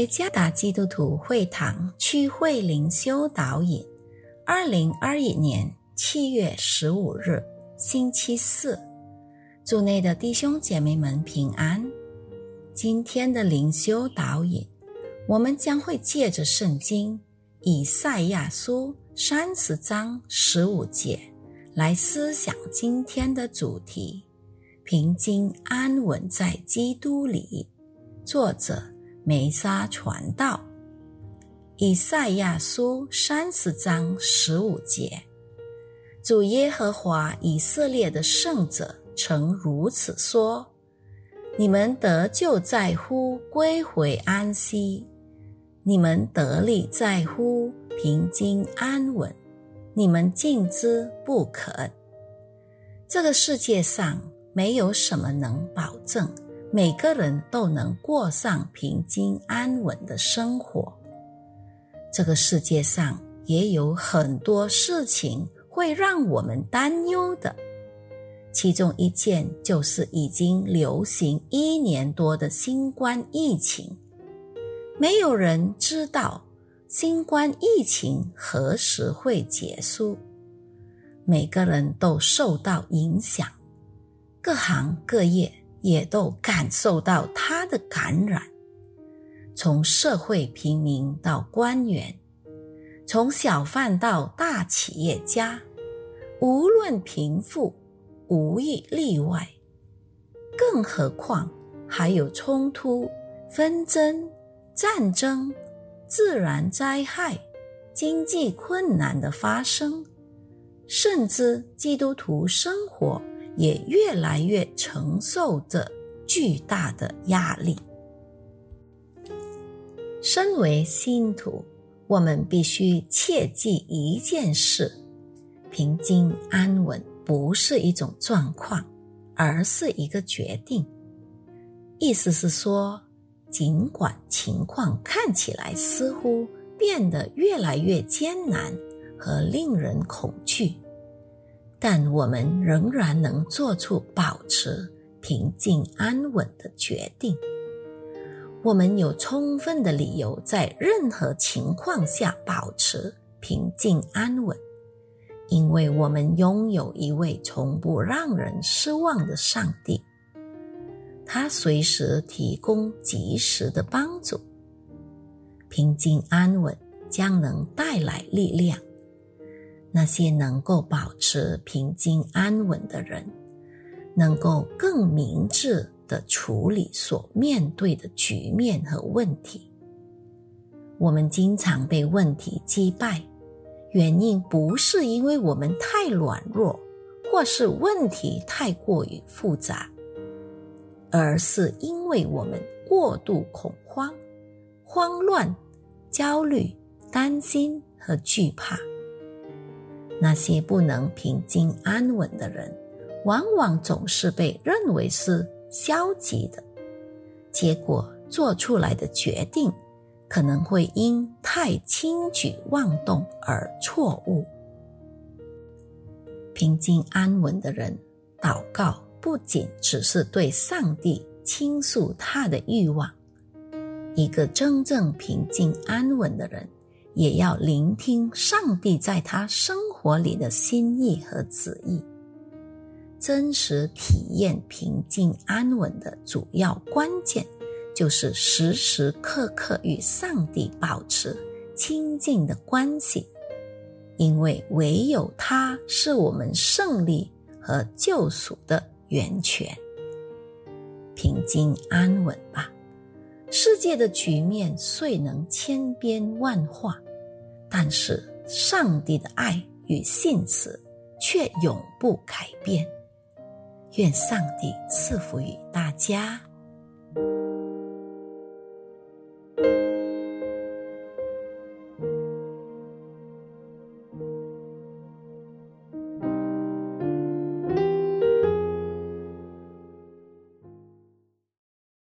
耶加达基督徒会堂区会灵修导引，二零二一年七月十五日，星期四，祝内的弟兄姐妹们平安。今天的灵修导引，我们将会借着圣经以赛亚书三十章十五节来思想今天的主题：平静安稳在基督里。作者。梅沙传道，以赛亚书三十章十五节，主耶和华以色列的圣者曾如此说：“你们得救在乎归回安息，你们得力在乎平静安稳，你们尽之不可。这个世界上没有什么能保证。”每个人都能过上平静安稳的生活。这个世界上也有很多事情会让我们担忧的，其中一件就是已经流行一年多的新冠疫情。没有人知道新冠疫情何时会结束，每个人都受到影响，各行各业。也都感受到他的感染，从社会平民到官员，从小贩到大企业家，无论贫富，无一例外。更何况还有冲突、纷争、战争、自然灾害、经济困难的发生，甚至基督徒生活。也越来越承受着巨大的压力。身为信徒，我们必须切记一件事：平静安稳不是一种状况，而是一个决定。意思是说，尽管情况看起来似乎变得越来越艰难和令人恐惧。但我们仍然能做出保持平静安稳的决定。我们有充分的理由在任何情况下保持平静安稳，因为我们拥有一位从不让人失望的上帝，他随时提供及时的帮助。平静安稳将能带来力量。那些能够保持平静安稳的人，能够更明智的处理所面对的局面和问题。我们经常被问题击败，原因不是因为我们太软弱，或是问题太过于复杂，而是因为我们过度恐慌、慌乱、焦虑、担心和惧怕。那些不能平静安稳的人，往往总是被认为是消极的，结果做出来的决定可能会因太轻举妄动而错误。平静安稳的人，祷告不仅只是对上帝倾诉他的欲望，一个真正平静安稳的人。也要聆听上帝在他生活里的心意和旨意，真实体验平静安稳的主要关键，就是时时刻刻与上帝保持亲近的关系，因为唯有他是我们胜利和救赎的源泉。平静安稳吧。世界的局面虽能千变万化，但是上帝的爱与信实却永不改变。愿上帝赐福于大家。